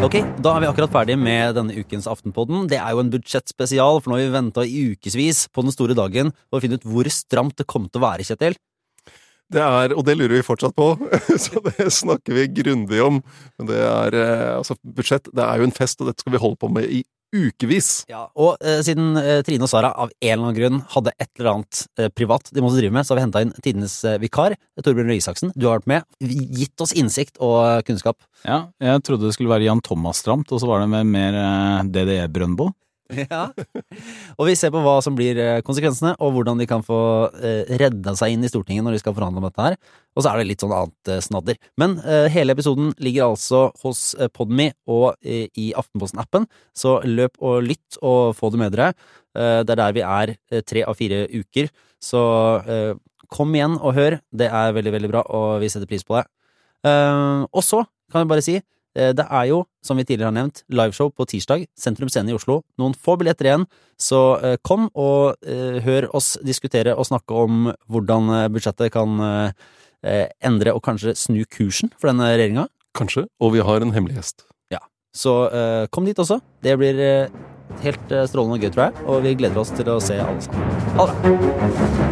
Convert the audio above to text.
Ok, da er vi akkurat ferdig med denne ukens Aftenpodden. Det er jo en budsjettspesial, for nå har vi venta i ukevis på den store dagen for å finne ut hvor stramt det kommer til å være, Kjetil. Det er, og det lurer vi fortsatt på, så det snakker vi grundig om. Men det er eh, altså budsjett, det er jo en fest, og dette skal vi holde på med i ukevis. Ja, og eh, siden eh, Trine og Sara av en eller annen grunn hadde et eller annet eh, privat de måtte drive med, så har vi henta inn tidenes eh, vikar, Torbjørn Røe Isaksen. Du har vært med, gitt oss innsikt og kunnskap. Ja, jeg trodde det skulle være Jan Thomas stramt, og så var det med mer eh, DDE Brøndbo. Ja. Og vi ser på hva som blir eh, konsekvensene, og hvordan de kan få eh, redda seg inn i Stortinget når de skal forhandle om dette her. Og så er det litt sånn annet eh, snadder. Men hele episoden ligger altså hos Podme og i Aftenposten-appen, så løp og lytt og få det med dere. Det er der vi er tre av fire uker, så kom igjen og hør. Det er veldig, veldig bra, og vi setter pris på det. Og så kan jeg bare si det er jo, som vi tidligere har nevnt, liveshow på tirsdag, Sentrum Scene i Oslo. Noen få billetter igjen, så eh, kom og eh, hør oss diskutere og snakke om hvordan eh, budsjettet kan eh, eh, endre og kanskje snu kursen for denne regjeringa. Kanskje. Og vi har en hemmelig gjest. Ja, Så eh, kom dit også. Det blir eh, helt eh, strålende og gøy, tror jeg, og vi gleder oss til å se alle sammen. Ha det bra!